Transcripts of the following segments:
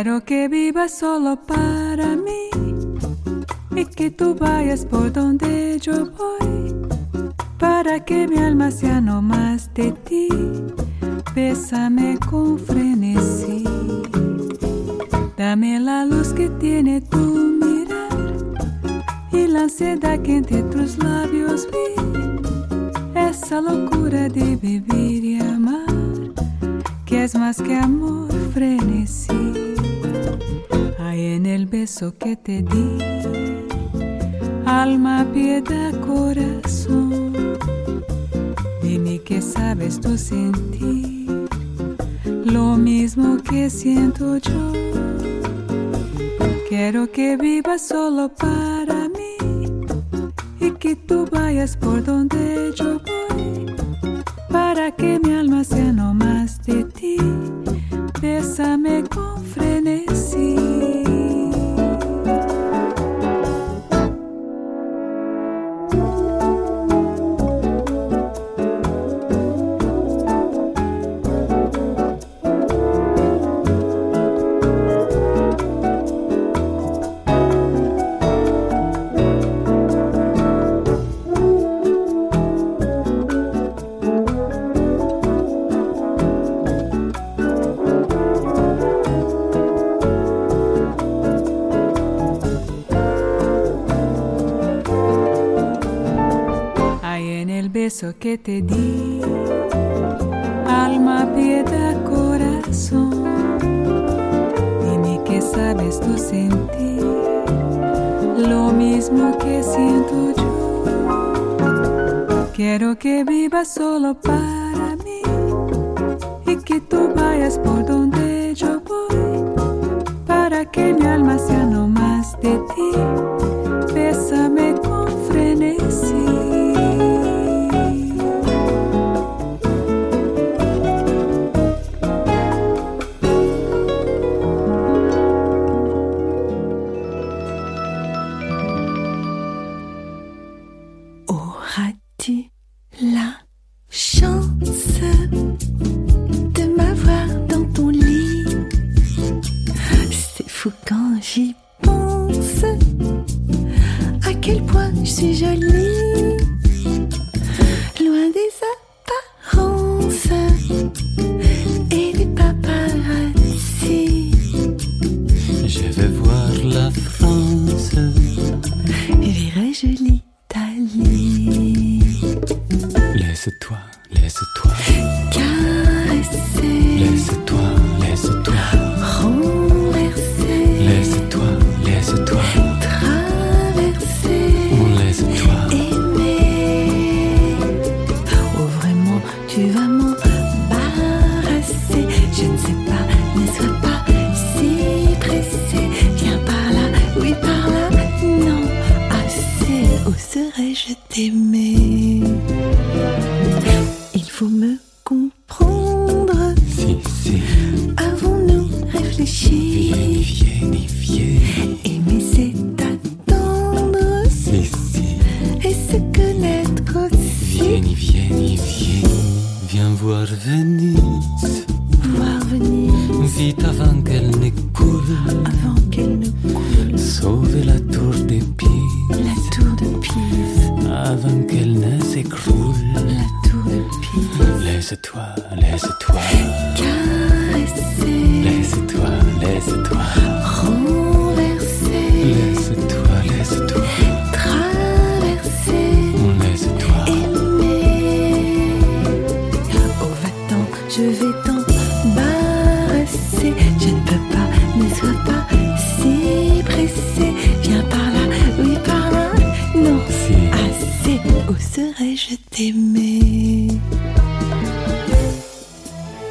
Quiero que vivas solo para mí y que tú vayas por donde yo voy para que mi alma sea no más de ti. Bésame con frenesí. Dame la luz que tiene tu mirar y la ansiedad que entre tus labios vi. Esa locura de vivir y amar, que es más que amor, frenesí. En el beso que te di, alma, piedad, corazón. Dime que sabes tú sentir lo mismo que siento yo. Quiero que vivas solo para mí y que tú vayas por donde yo que te di, alma, piedad, corazón. Dime que sabes tú sentir lo mismo que siento yo. Quiero que vivas solo para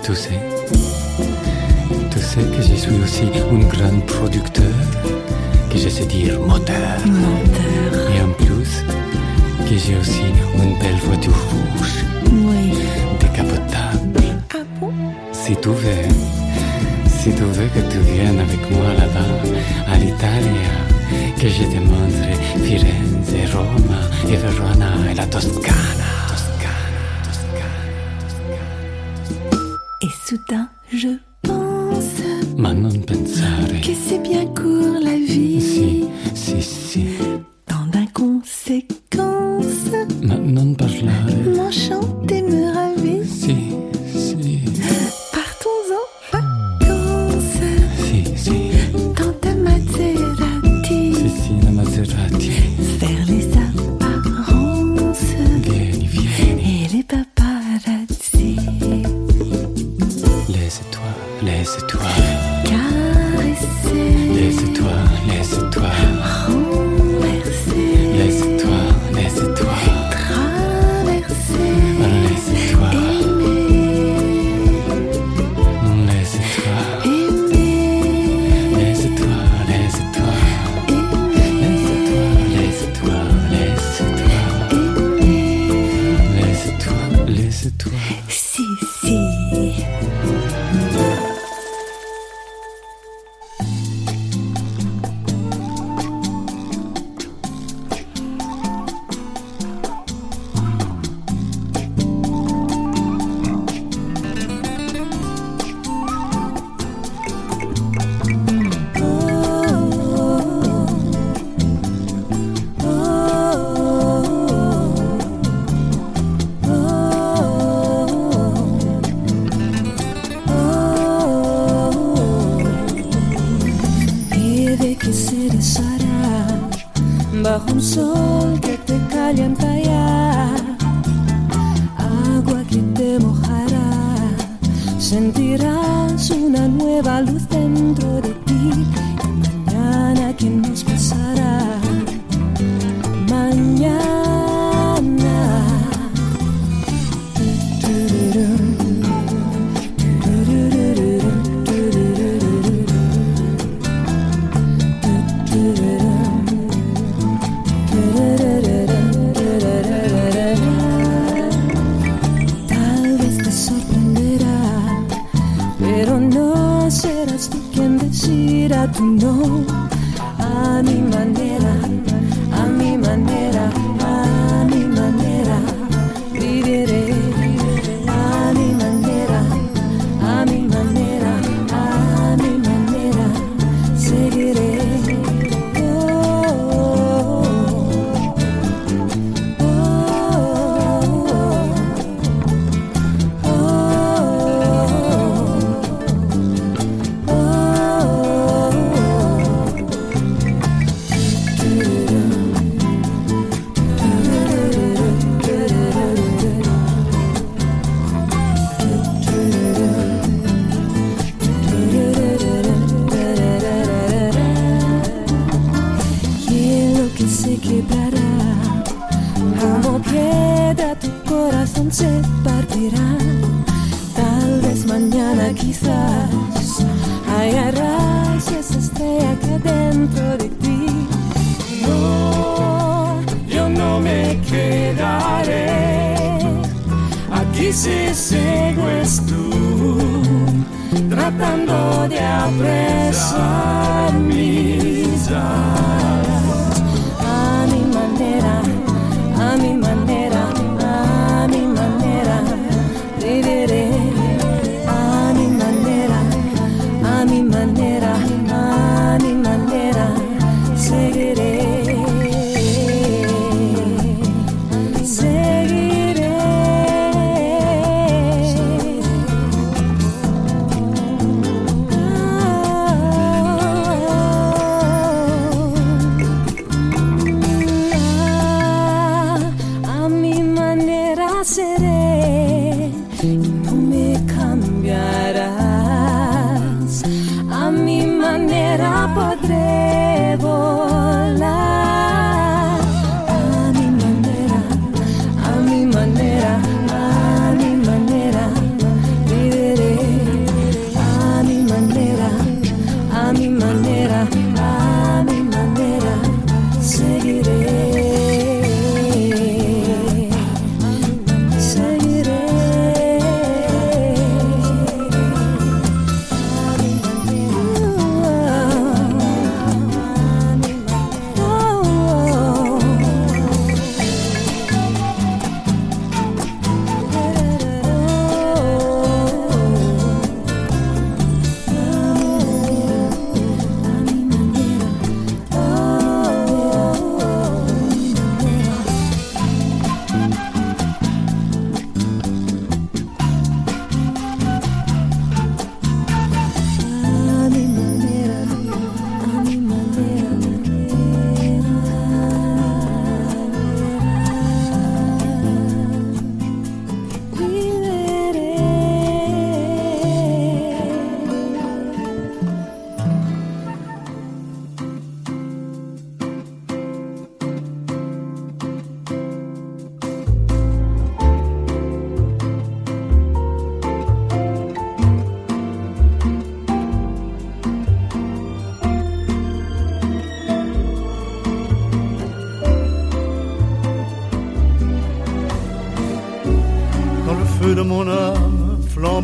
tu sais, tu sais que je suis aussi un grand producteur, que je sais dire moteur. Menteur, Et en plus, que j'ai aussi une belle voiture rouge, oui. décapotable. Ah bon? Si tu veux, si tu veux que tu viennes avec moi là-bas, à l'Italie, que je te montre Firenze, Roma et Verona et la. Toscana, soudain, je pense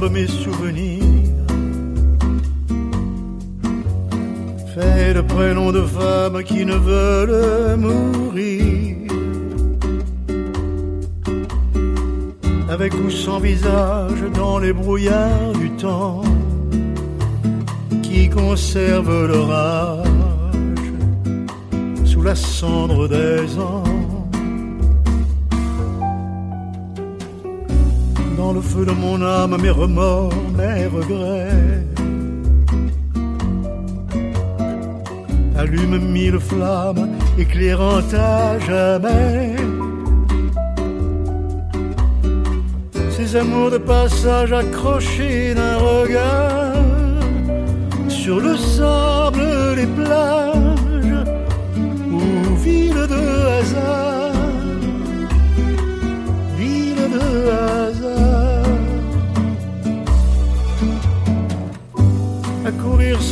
samba allume mille flammes, éclairant à jamais. Ces amours de passage accrochés d'un regard sur le sable des plages ou ville de hasard,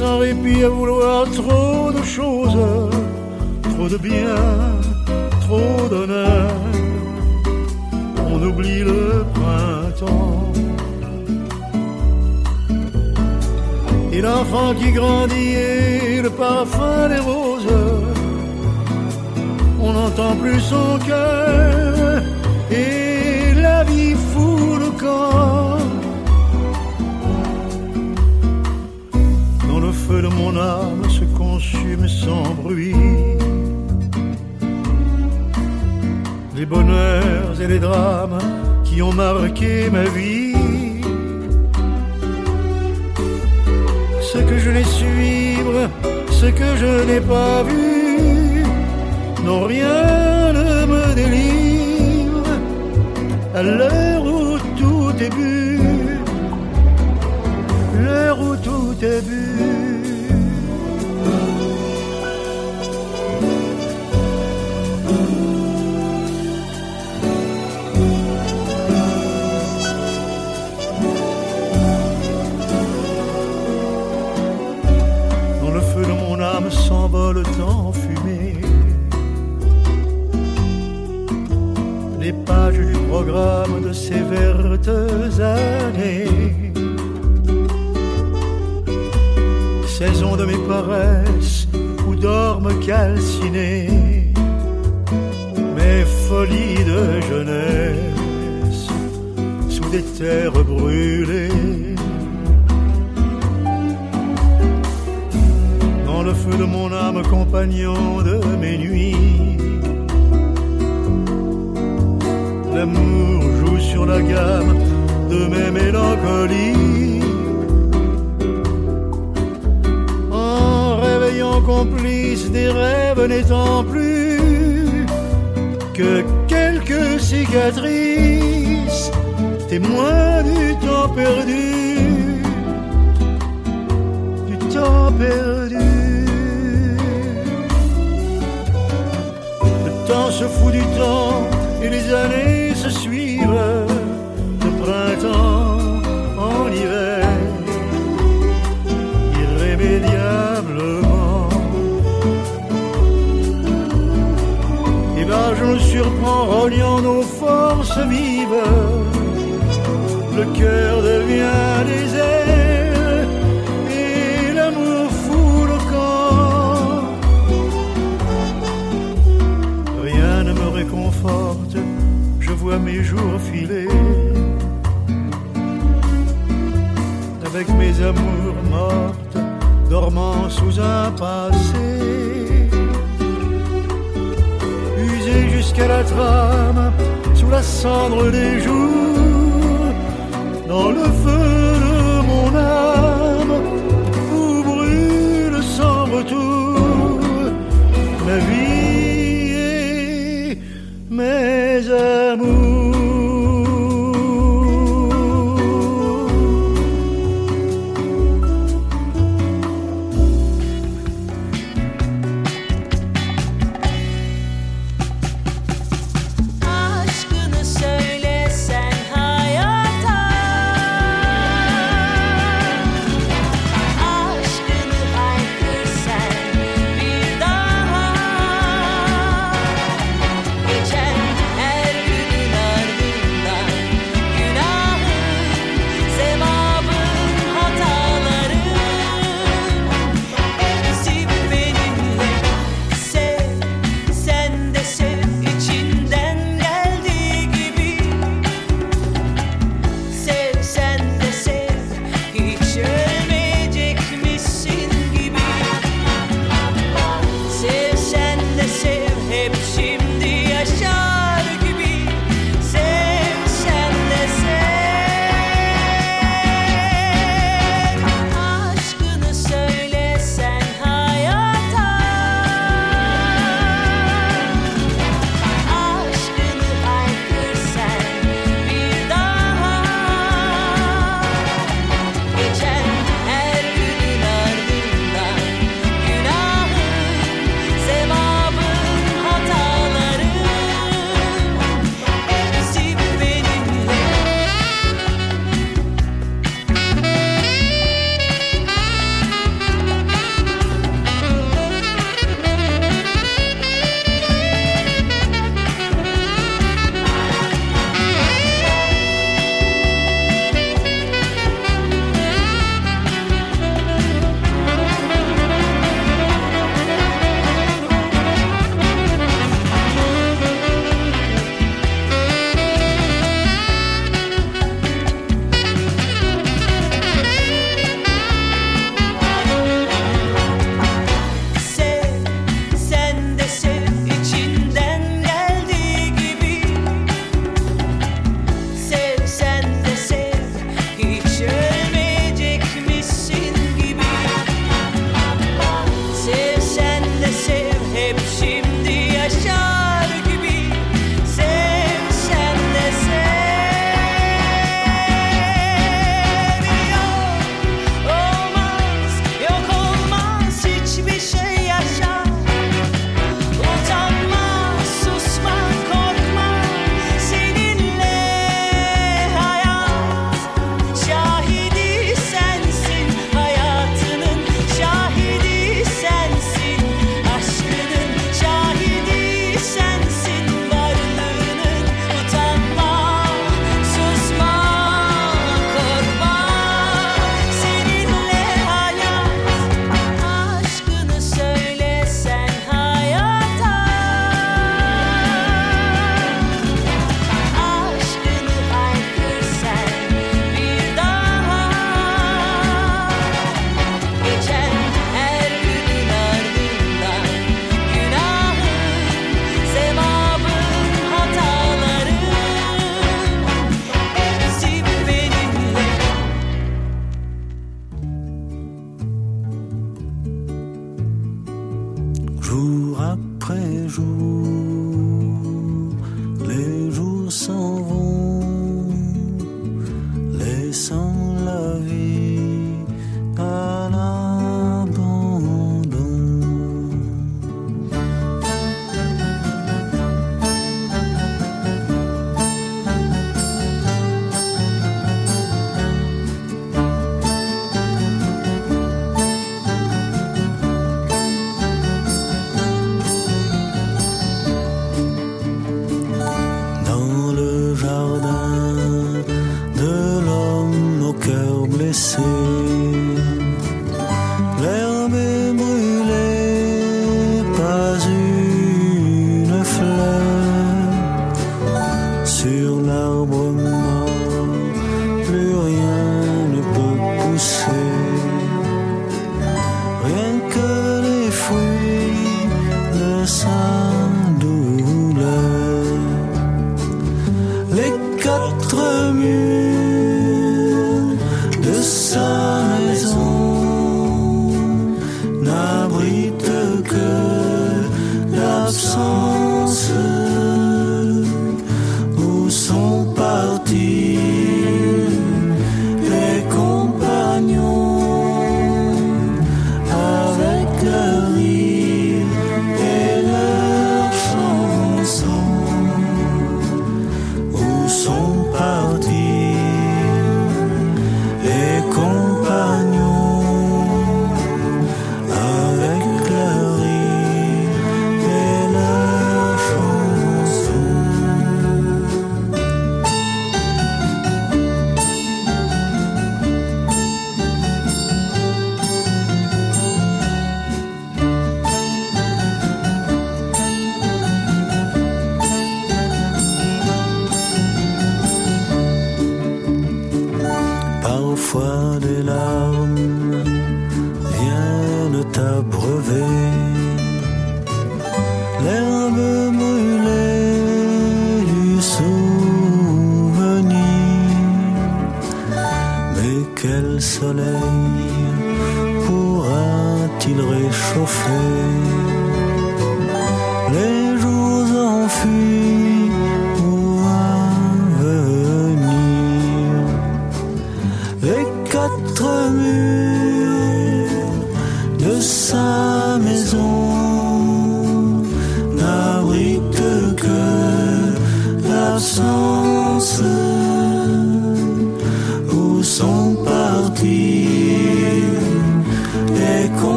sans répit, à vouloir trop de choses, trop de bien, trop d'honneur. On oublie le printemps. Et l'enfant qui grandit et le parfum des roses. On n'entend plus son cœur et la vie fout le corps. De mon âme se consume sans bruit. Les bonheurs et les drames qui ont marqué ma vie. Ce que je n'ai suivre, ce que je n'ai pas vu, non rien ne me délivre à l'heure où tout est bu, l'heure où tout est bu. Programme de ces vertes années. Saison de mes paresses où dorment calcinés mes folies de jeunesse sous des terres brûlées. dans le feu de mon âme, compagnon de mes nuits. L'amour joue sur la gamme de mes mélancolies. En réveillant complice des rêves n'étant plus que quelques cicatrices, témoins du temps perdu du temps perdu. Le temps se fout du temps et les années L'âge nous surprend, rognant nos forces vives. Le cœur devient désert et l'amour fout le camp. Rien ne me réconforte, je vois mes jours filer. Avec mes amours mortes, dormant sous un passé. La trame, sous la cendre des jours, dans le feu de mon âme, où brûle sans retour ma vie et mes amours.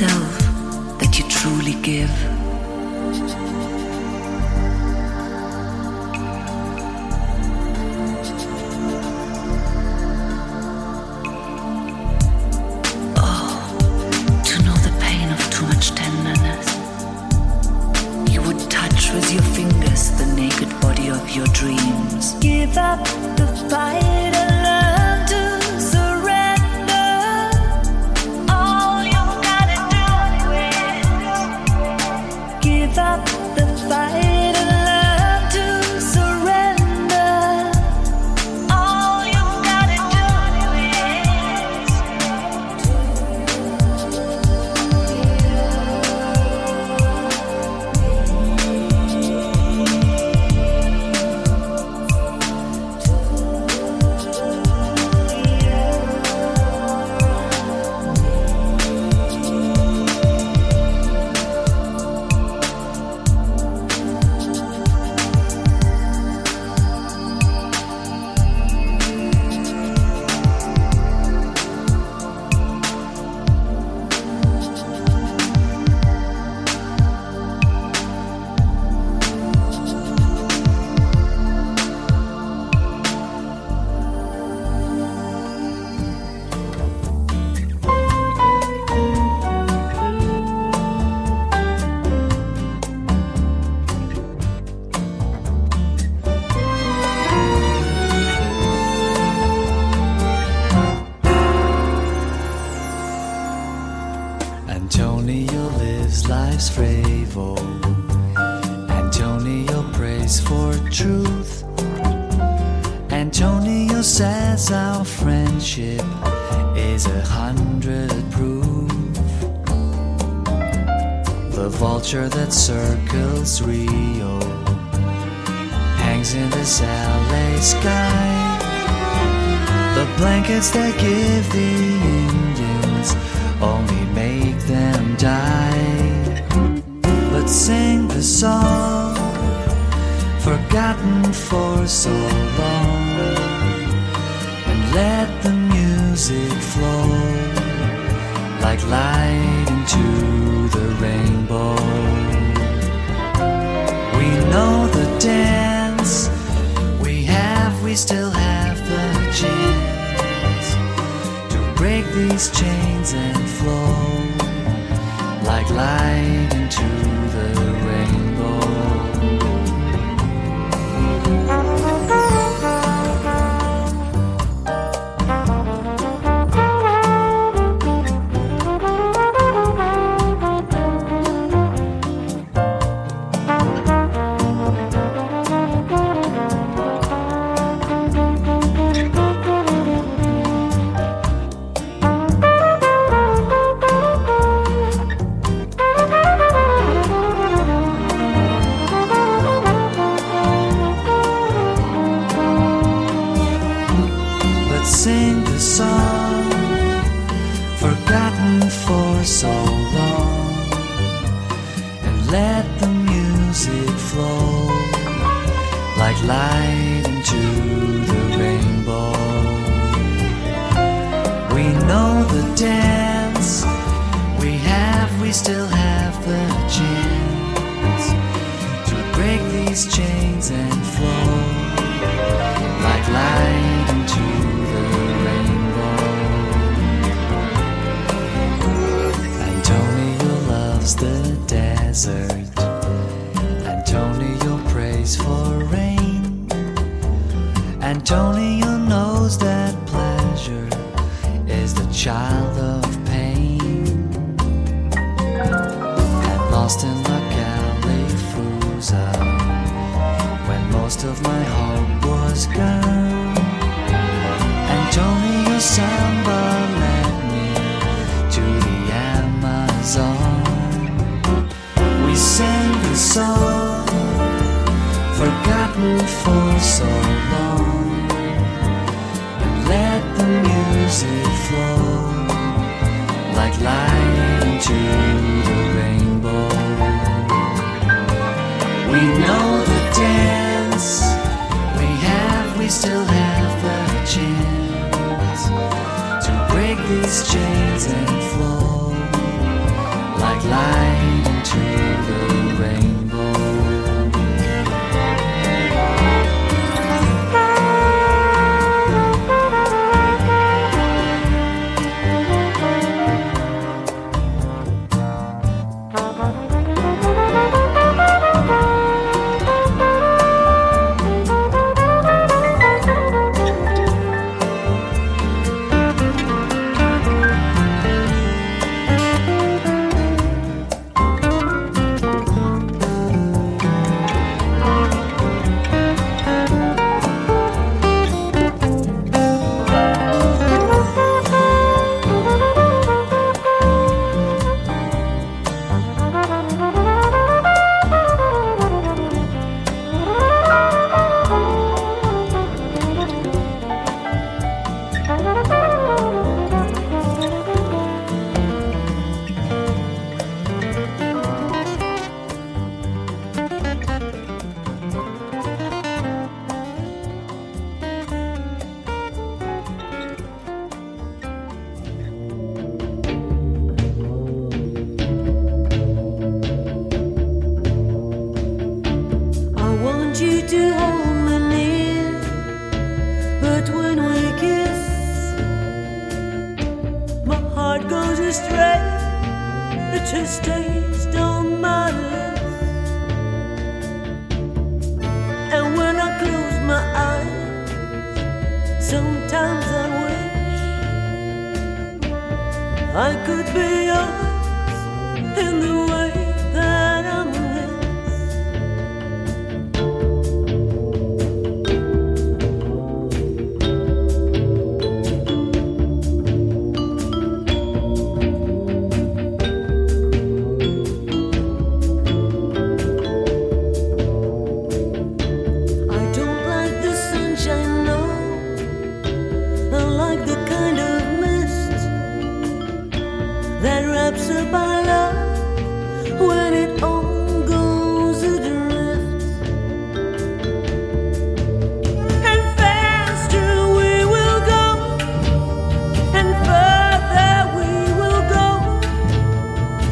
yourself blankets that give the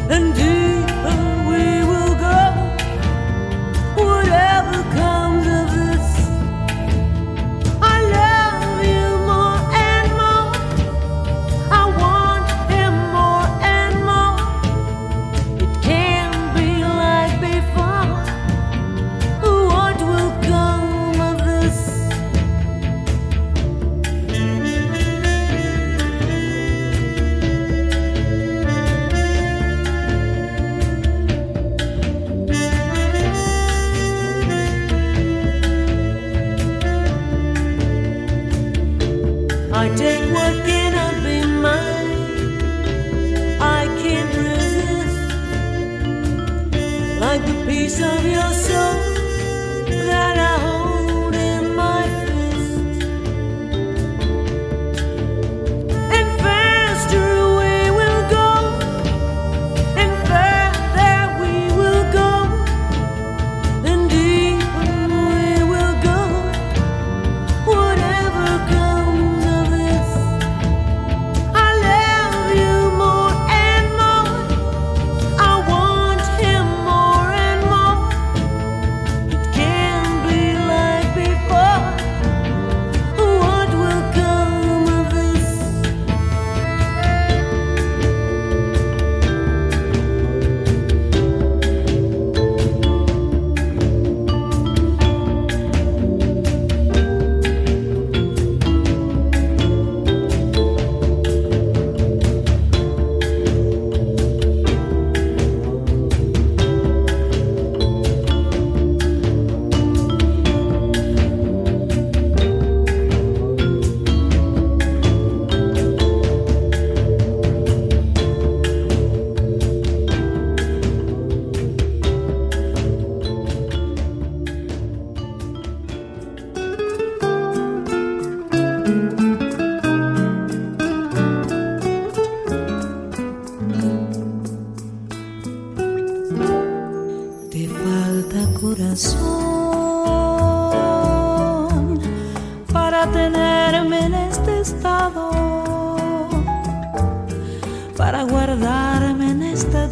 and do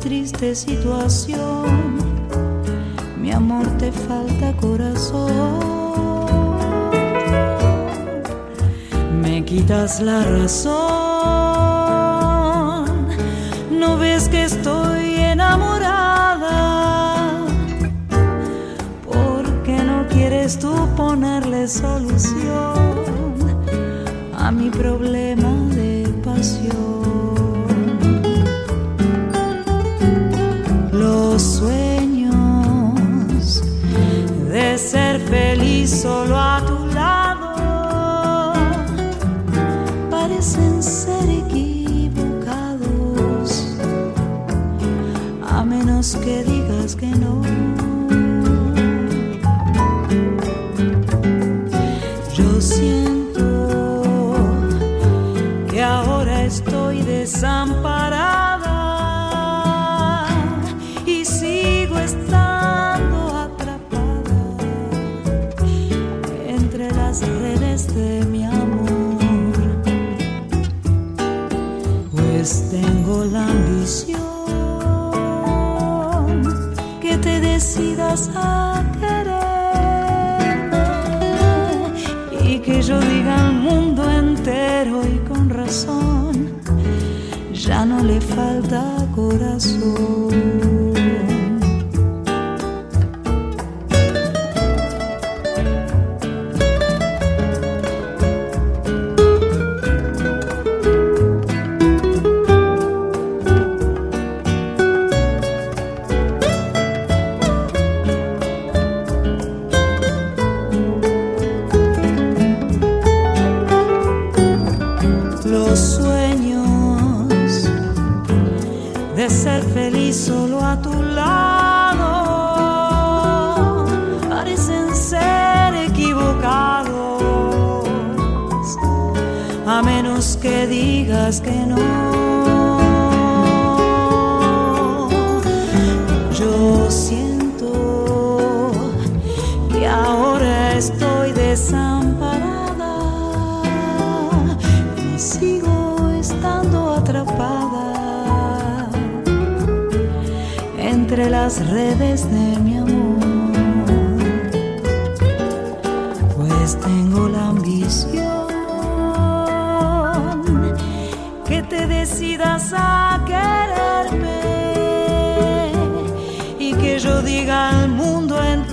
triste situación. Mi amor te falta corazón. Me quitas la razón. No ves que estoy enamorada. Porque no quieres tú ponerle solución a mi problema de pasión. solo a digas que no. Yo siento que ahora estoy desamparada y sigo estando atrapada entre las redes de mi amor. decidas a quererme y que yo diga al mundo entero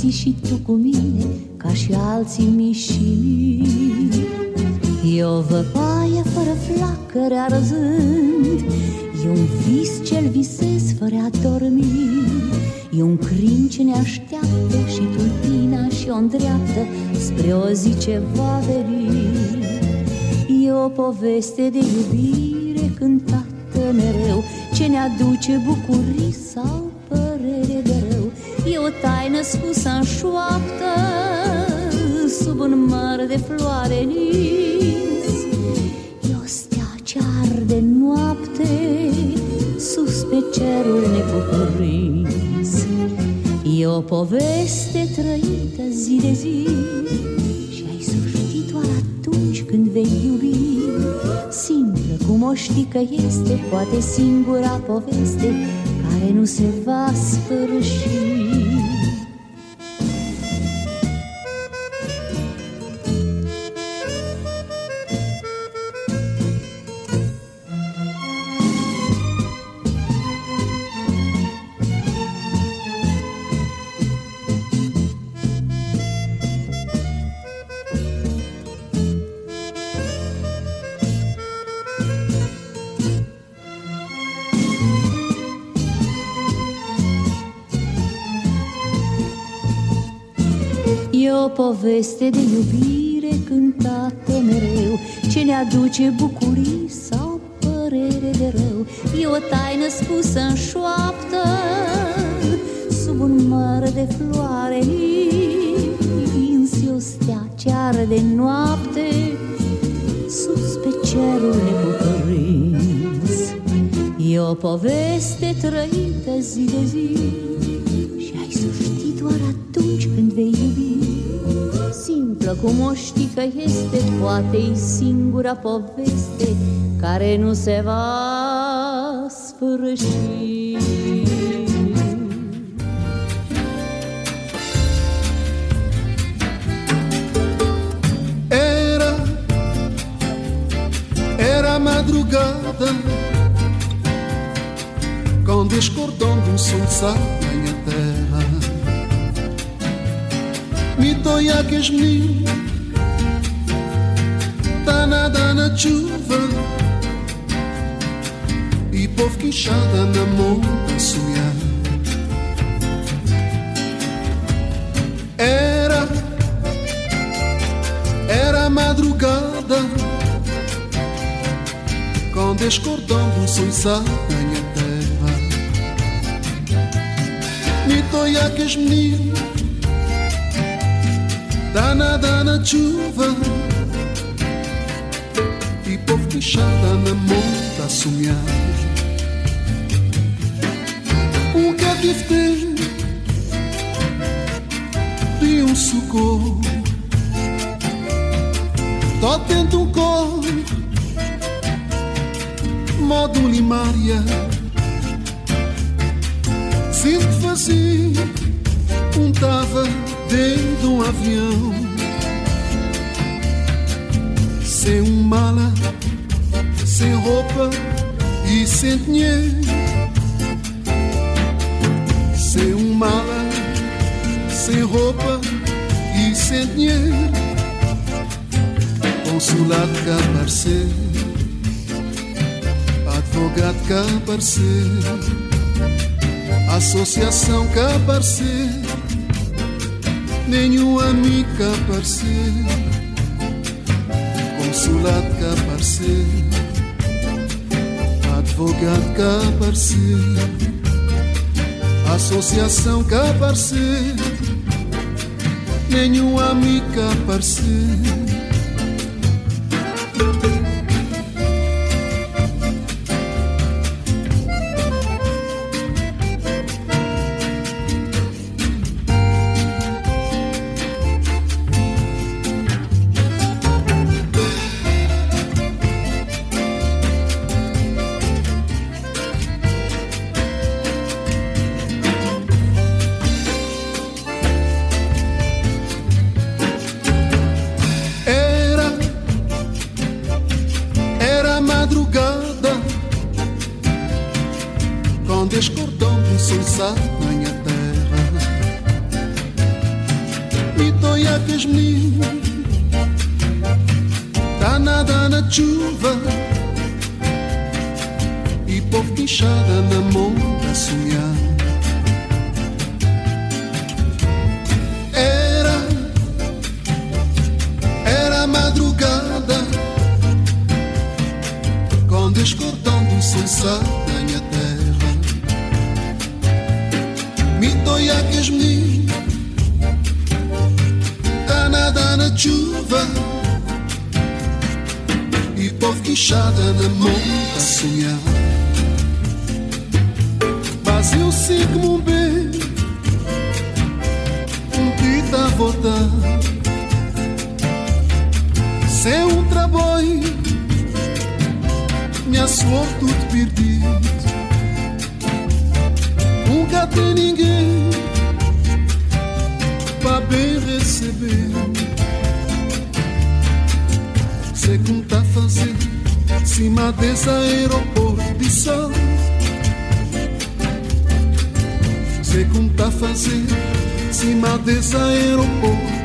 simți și tu cu mine Ca și alții mișini. și mii E văpaie fără flacăre arzând E un vis ce-l visez fără a dormi E un crin ce ne așteaptă și tulpina și o îndreaptă Spre o zi ce va veni E o poveste de iubire música e este pode sim poveste de iubire cântată mereu. Ce ne aduce bucurii sau părere de rău? E o taină spusă în șoaptă Sub un măr de floare Insi o stea ce de noapte Sus pe cerul nepocărins E o poveste trăită zi de zi Și ai să știi doar atunci când vei iubi. Simplă cum o știi că este Poate-i singura poveste care nu se va sfârși. Era, era madrugada Quando escordando um sol conhaques menino Tá nada na chuva. E povo que na mão a sonhar. Era Era madrugada. Quando escordando sois a minha terra. Me toiaques menino Danada na chuva. E povo queixada na monta a sonhar. Um cativo tem De um socorro Tó dentro um cor. Modo limária. Sinto vazio Um tava dentro de um avião. Sem um mala Sem roupa E sem dinheiro. Sem um mala Sem roupa E sem dinheiro. Consulado cá aparecer, advogado cá associação cá aparecer, nenhum amigo aparecer, consulado cá aparecer, advogado cá aparecer, associação cá aparecer, nenhum amigo aparecer. Receber. Sei como tá cima desse aeroporto de sol. Sei como tá cima desse aeroporto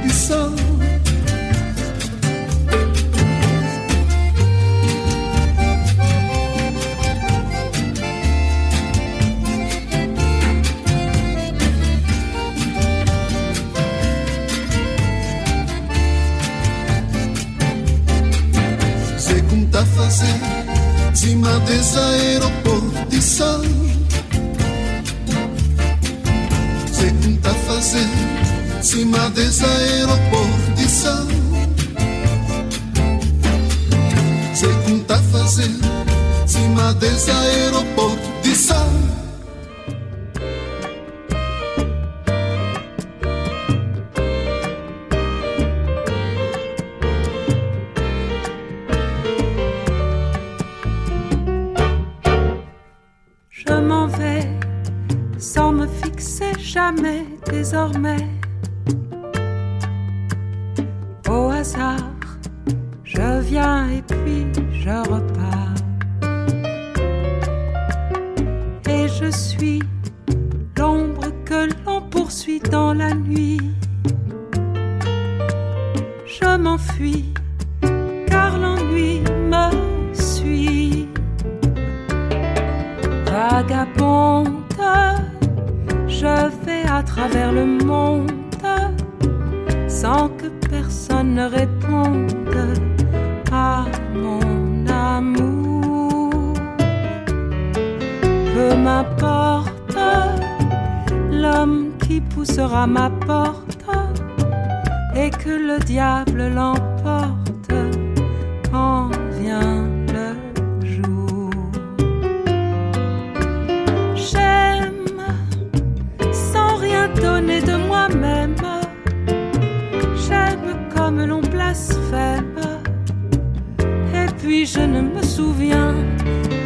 je ne me souviens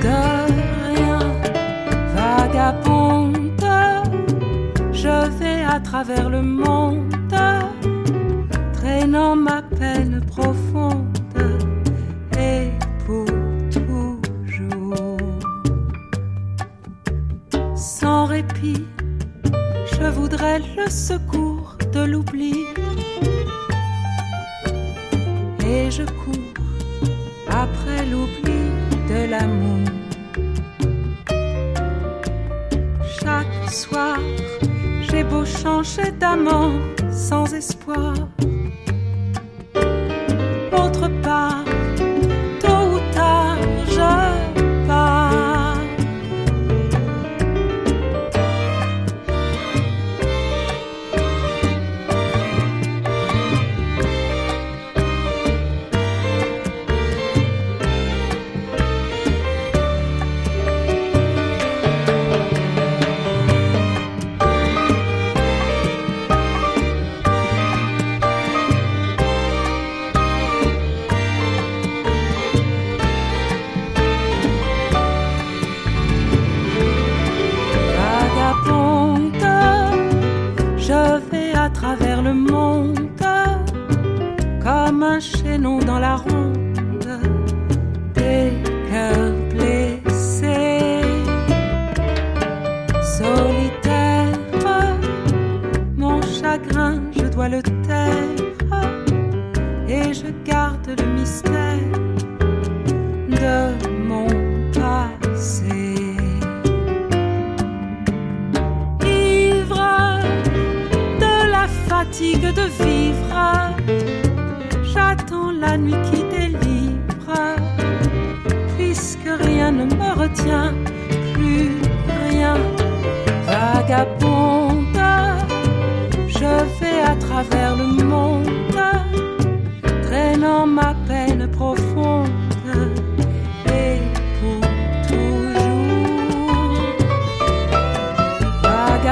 de rien. Vagabonde, je vais à travers le monde, traînant ma peine profonde. Et pour toujours, sans répit, je voudrais le secours de l'oubli. Et je cherchait amant sans espoir.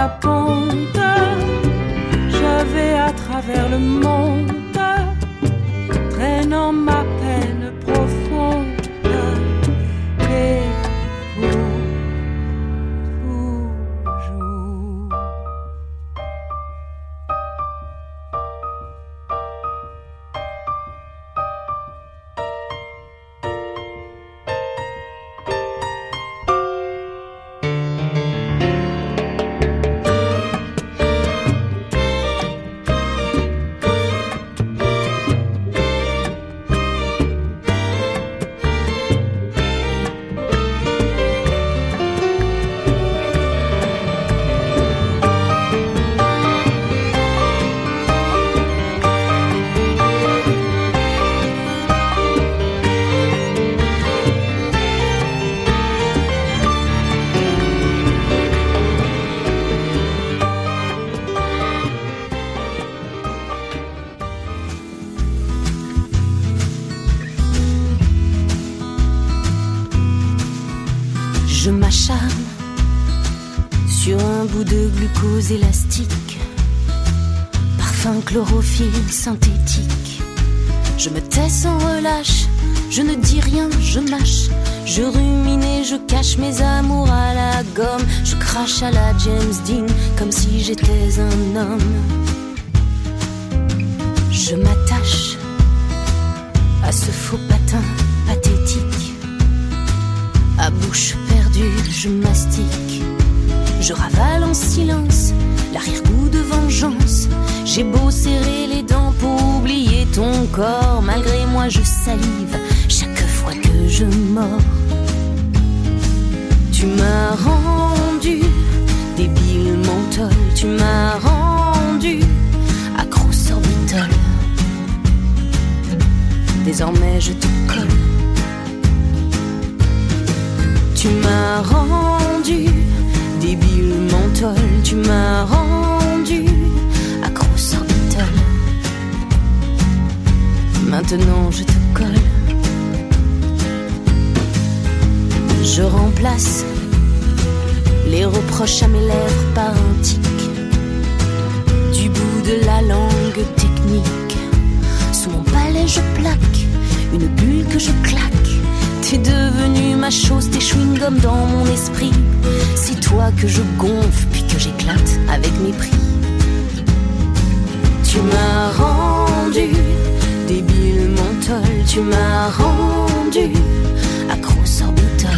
la ponte, je vais à travers le monde, traînant ma élastiques, parfum chlorophylle synthétique. Je me tais sans relâche, je ne dis rien, je mâche, je rumine et je cache mes amours à la gomme, je crache à la James Dean comme si j'étais un homme. Salive Maintenant je te colle. Je remplace les reproches à mes lèvres par un. Du bout de la langue technique, sous mon palais je plaque une bulle que je claque. T'es devenu ma chose, tes chewing-gums dans mon esprit. C'est toi que je gonfle puis que j'éclate avec mépris. Tu m'as rendu mental, tu m'as rendu accro sorbitol.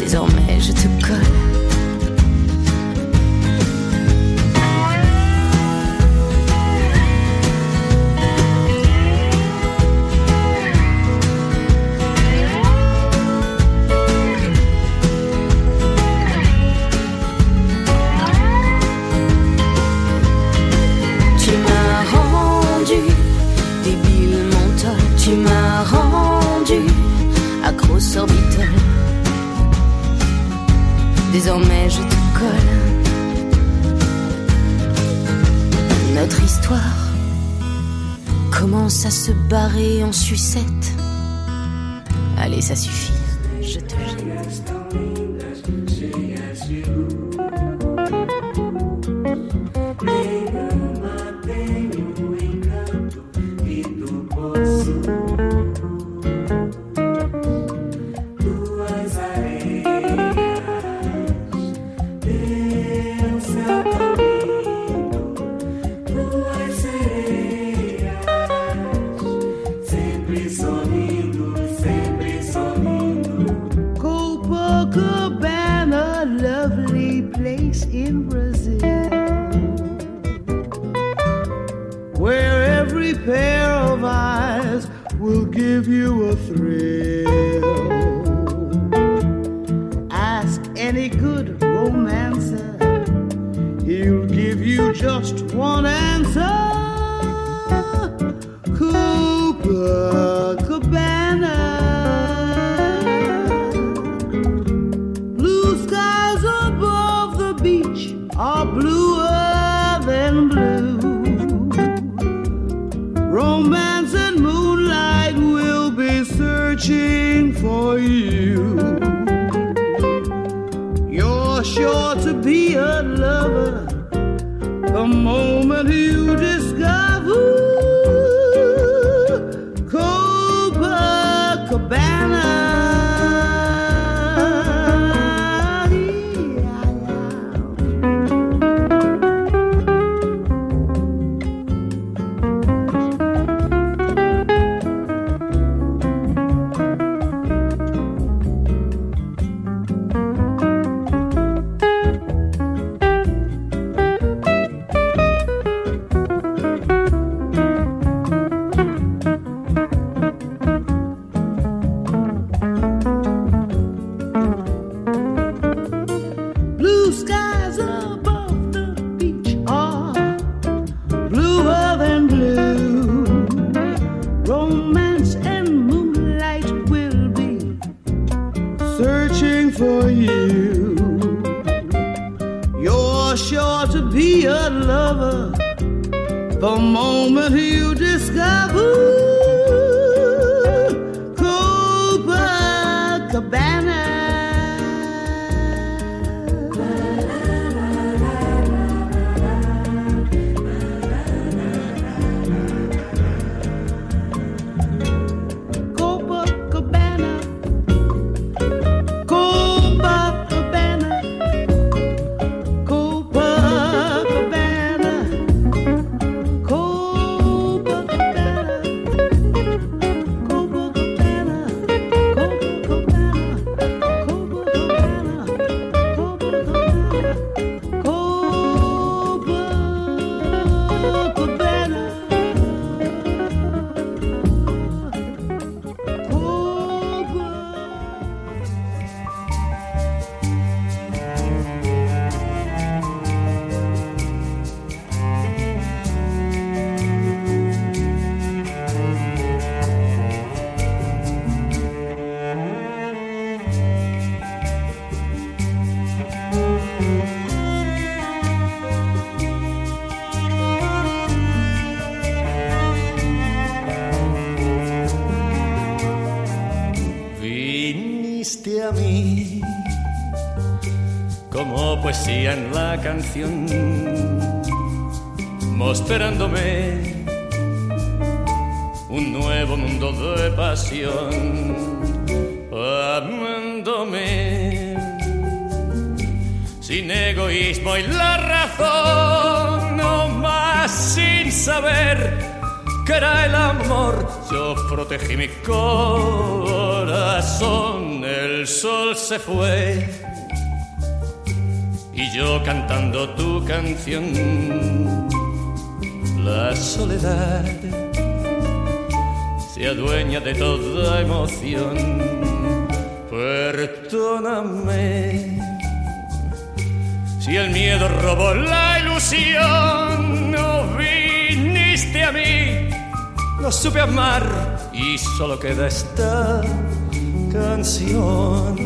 Désormais je te colle. Désormais je te colle. Notre histoire commence à se barrer en sucette? Allez, ça suffit. En la canción, mostrándome un nuevo mundo de pasión, amándome sin egoísmo y la razón, no más sin saber que era el amor. Yo protegí mi corazón, el sol se fue yo cantando tu canción, la soledad se adueña de toda emoción. Perdóname si el miedo robó la ilusión, no viniste a mí, no supe amar y solo queda esta canción.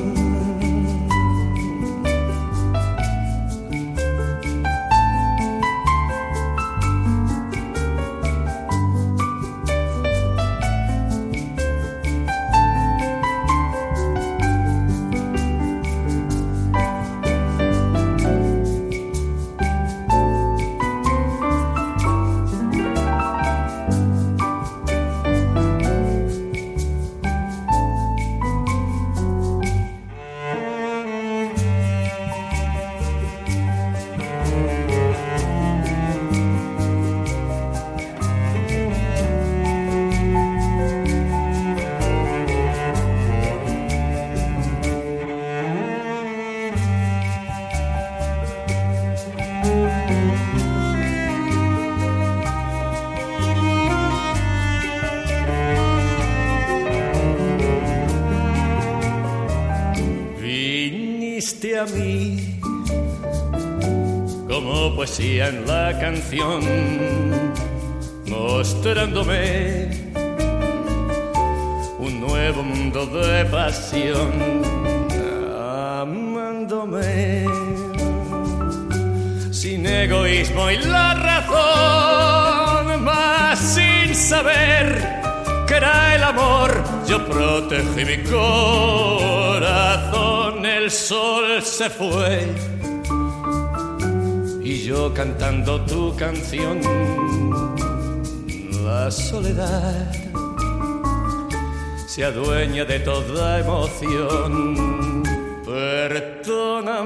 A mí como poesía en la canción, mostrándome un nuevo mundo de pasión, amándome sin egoísmo y la razón, más sin saber que era el amor. Yo protegí mi corazón, el sol se fue y yo cantando tu canción, la soledad se adueña de toda emoción. Perdóname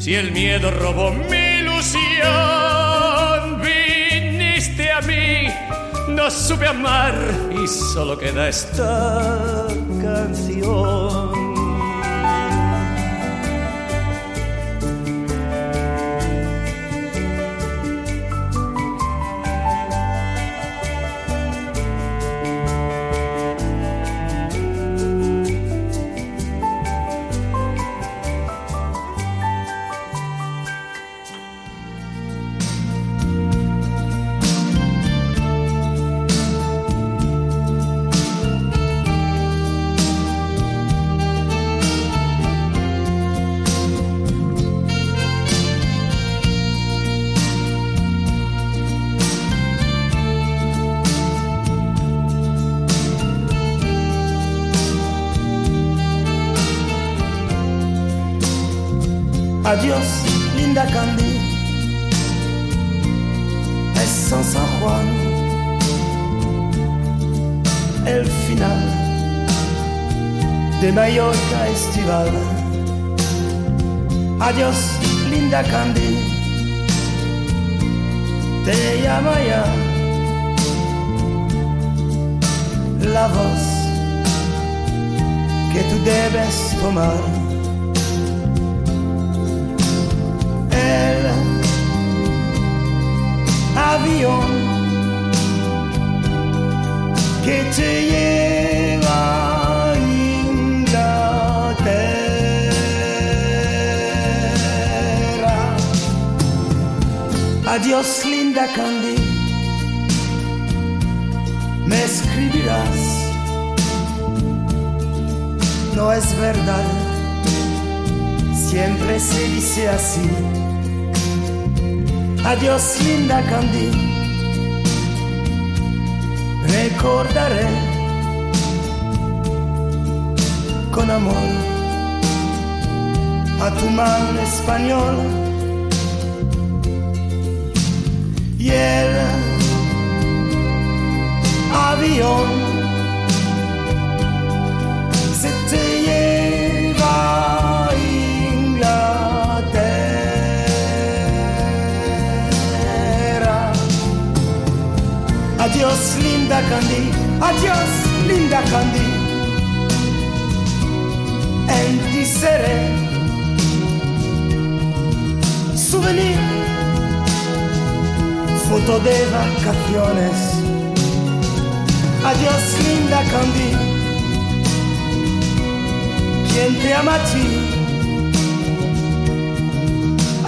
si el miedo robó mi no supe amar y solo queda esta canción. Mallorca estival. Adiós, linda Candy. Te llama ya la voz que tú debes tomar. el avión que te lleva Adiós, linda Candy, me escribirás. No es verdad, siempre se dice así. Adiós, linda Candy. Recordaré con amor a tu mano español Yel Avion. C'était Yel Inglaterra. Adios Linda Candy. Adios Linda Candy. And this Souvenir foto de vacaciones. Adiós, linda Candy. Quien te ama a ti,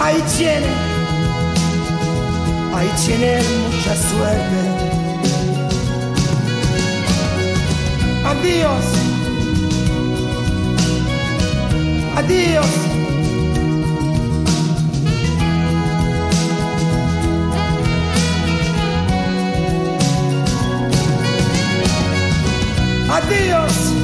ahí tiene, ahí tiene mucha suerte. Adiós, adiós. Adiós.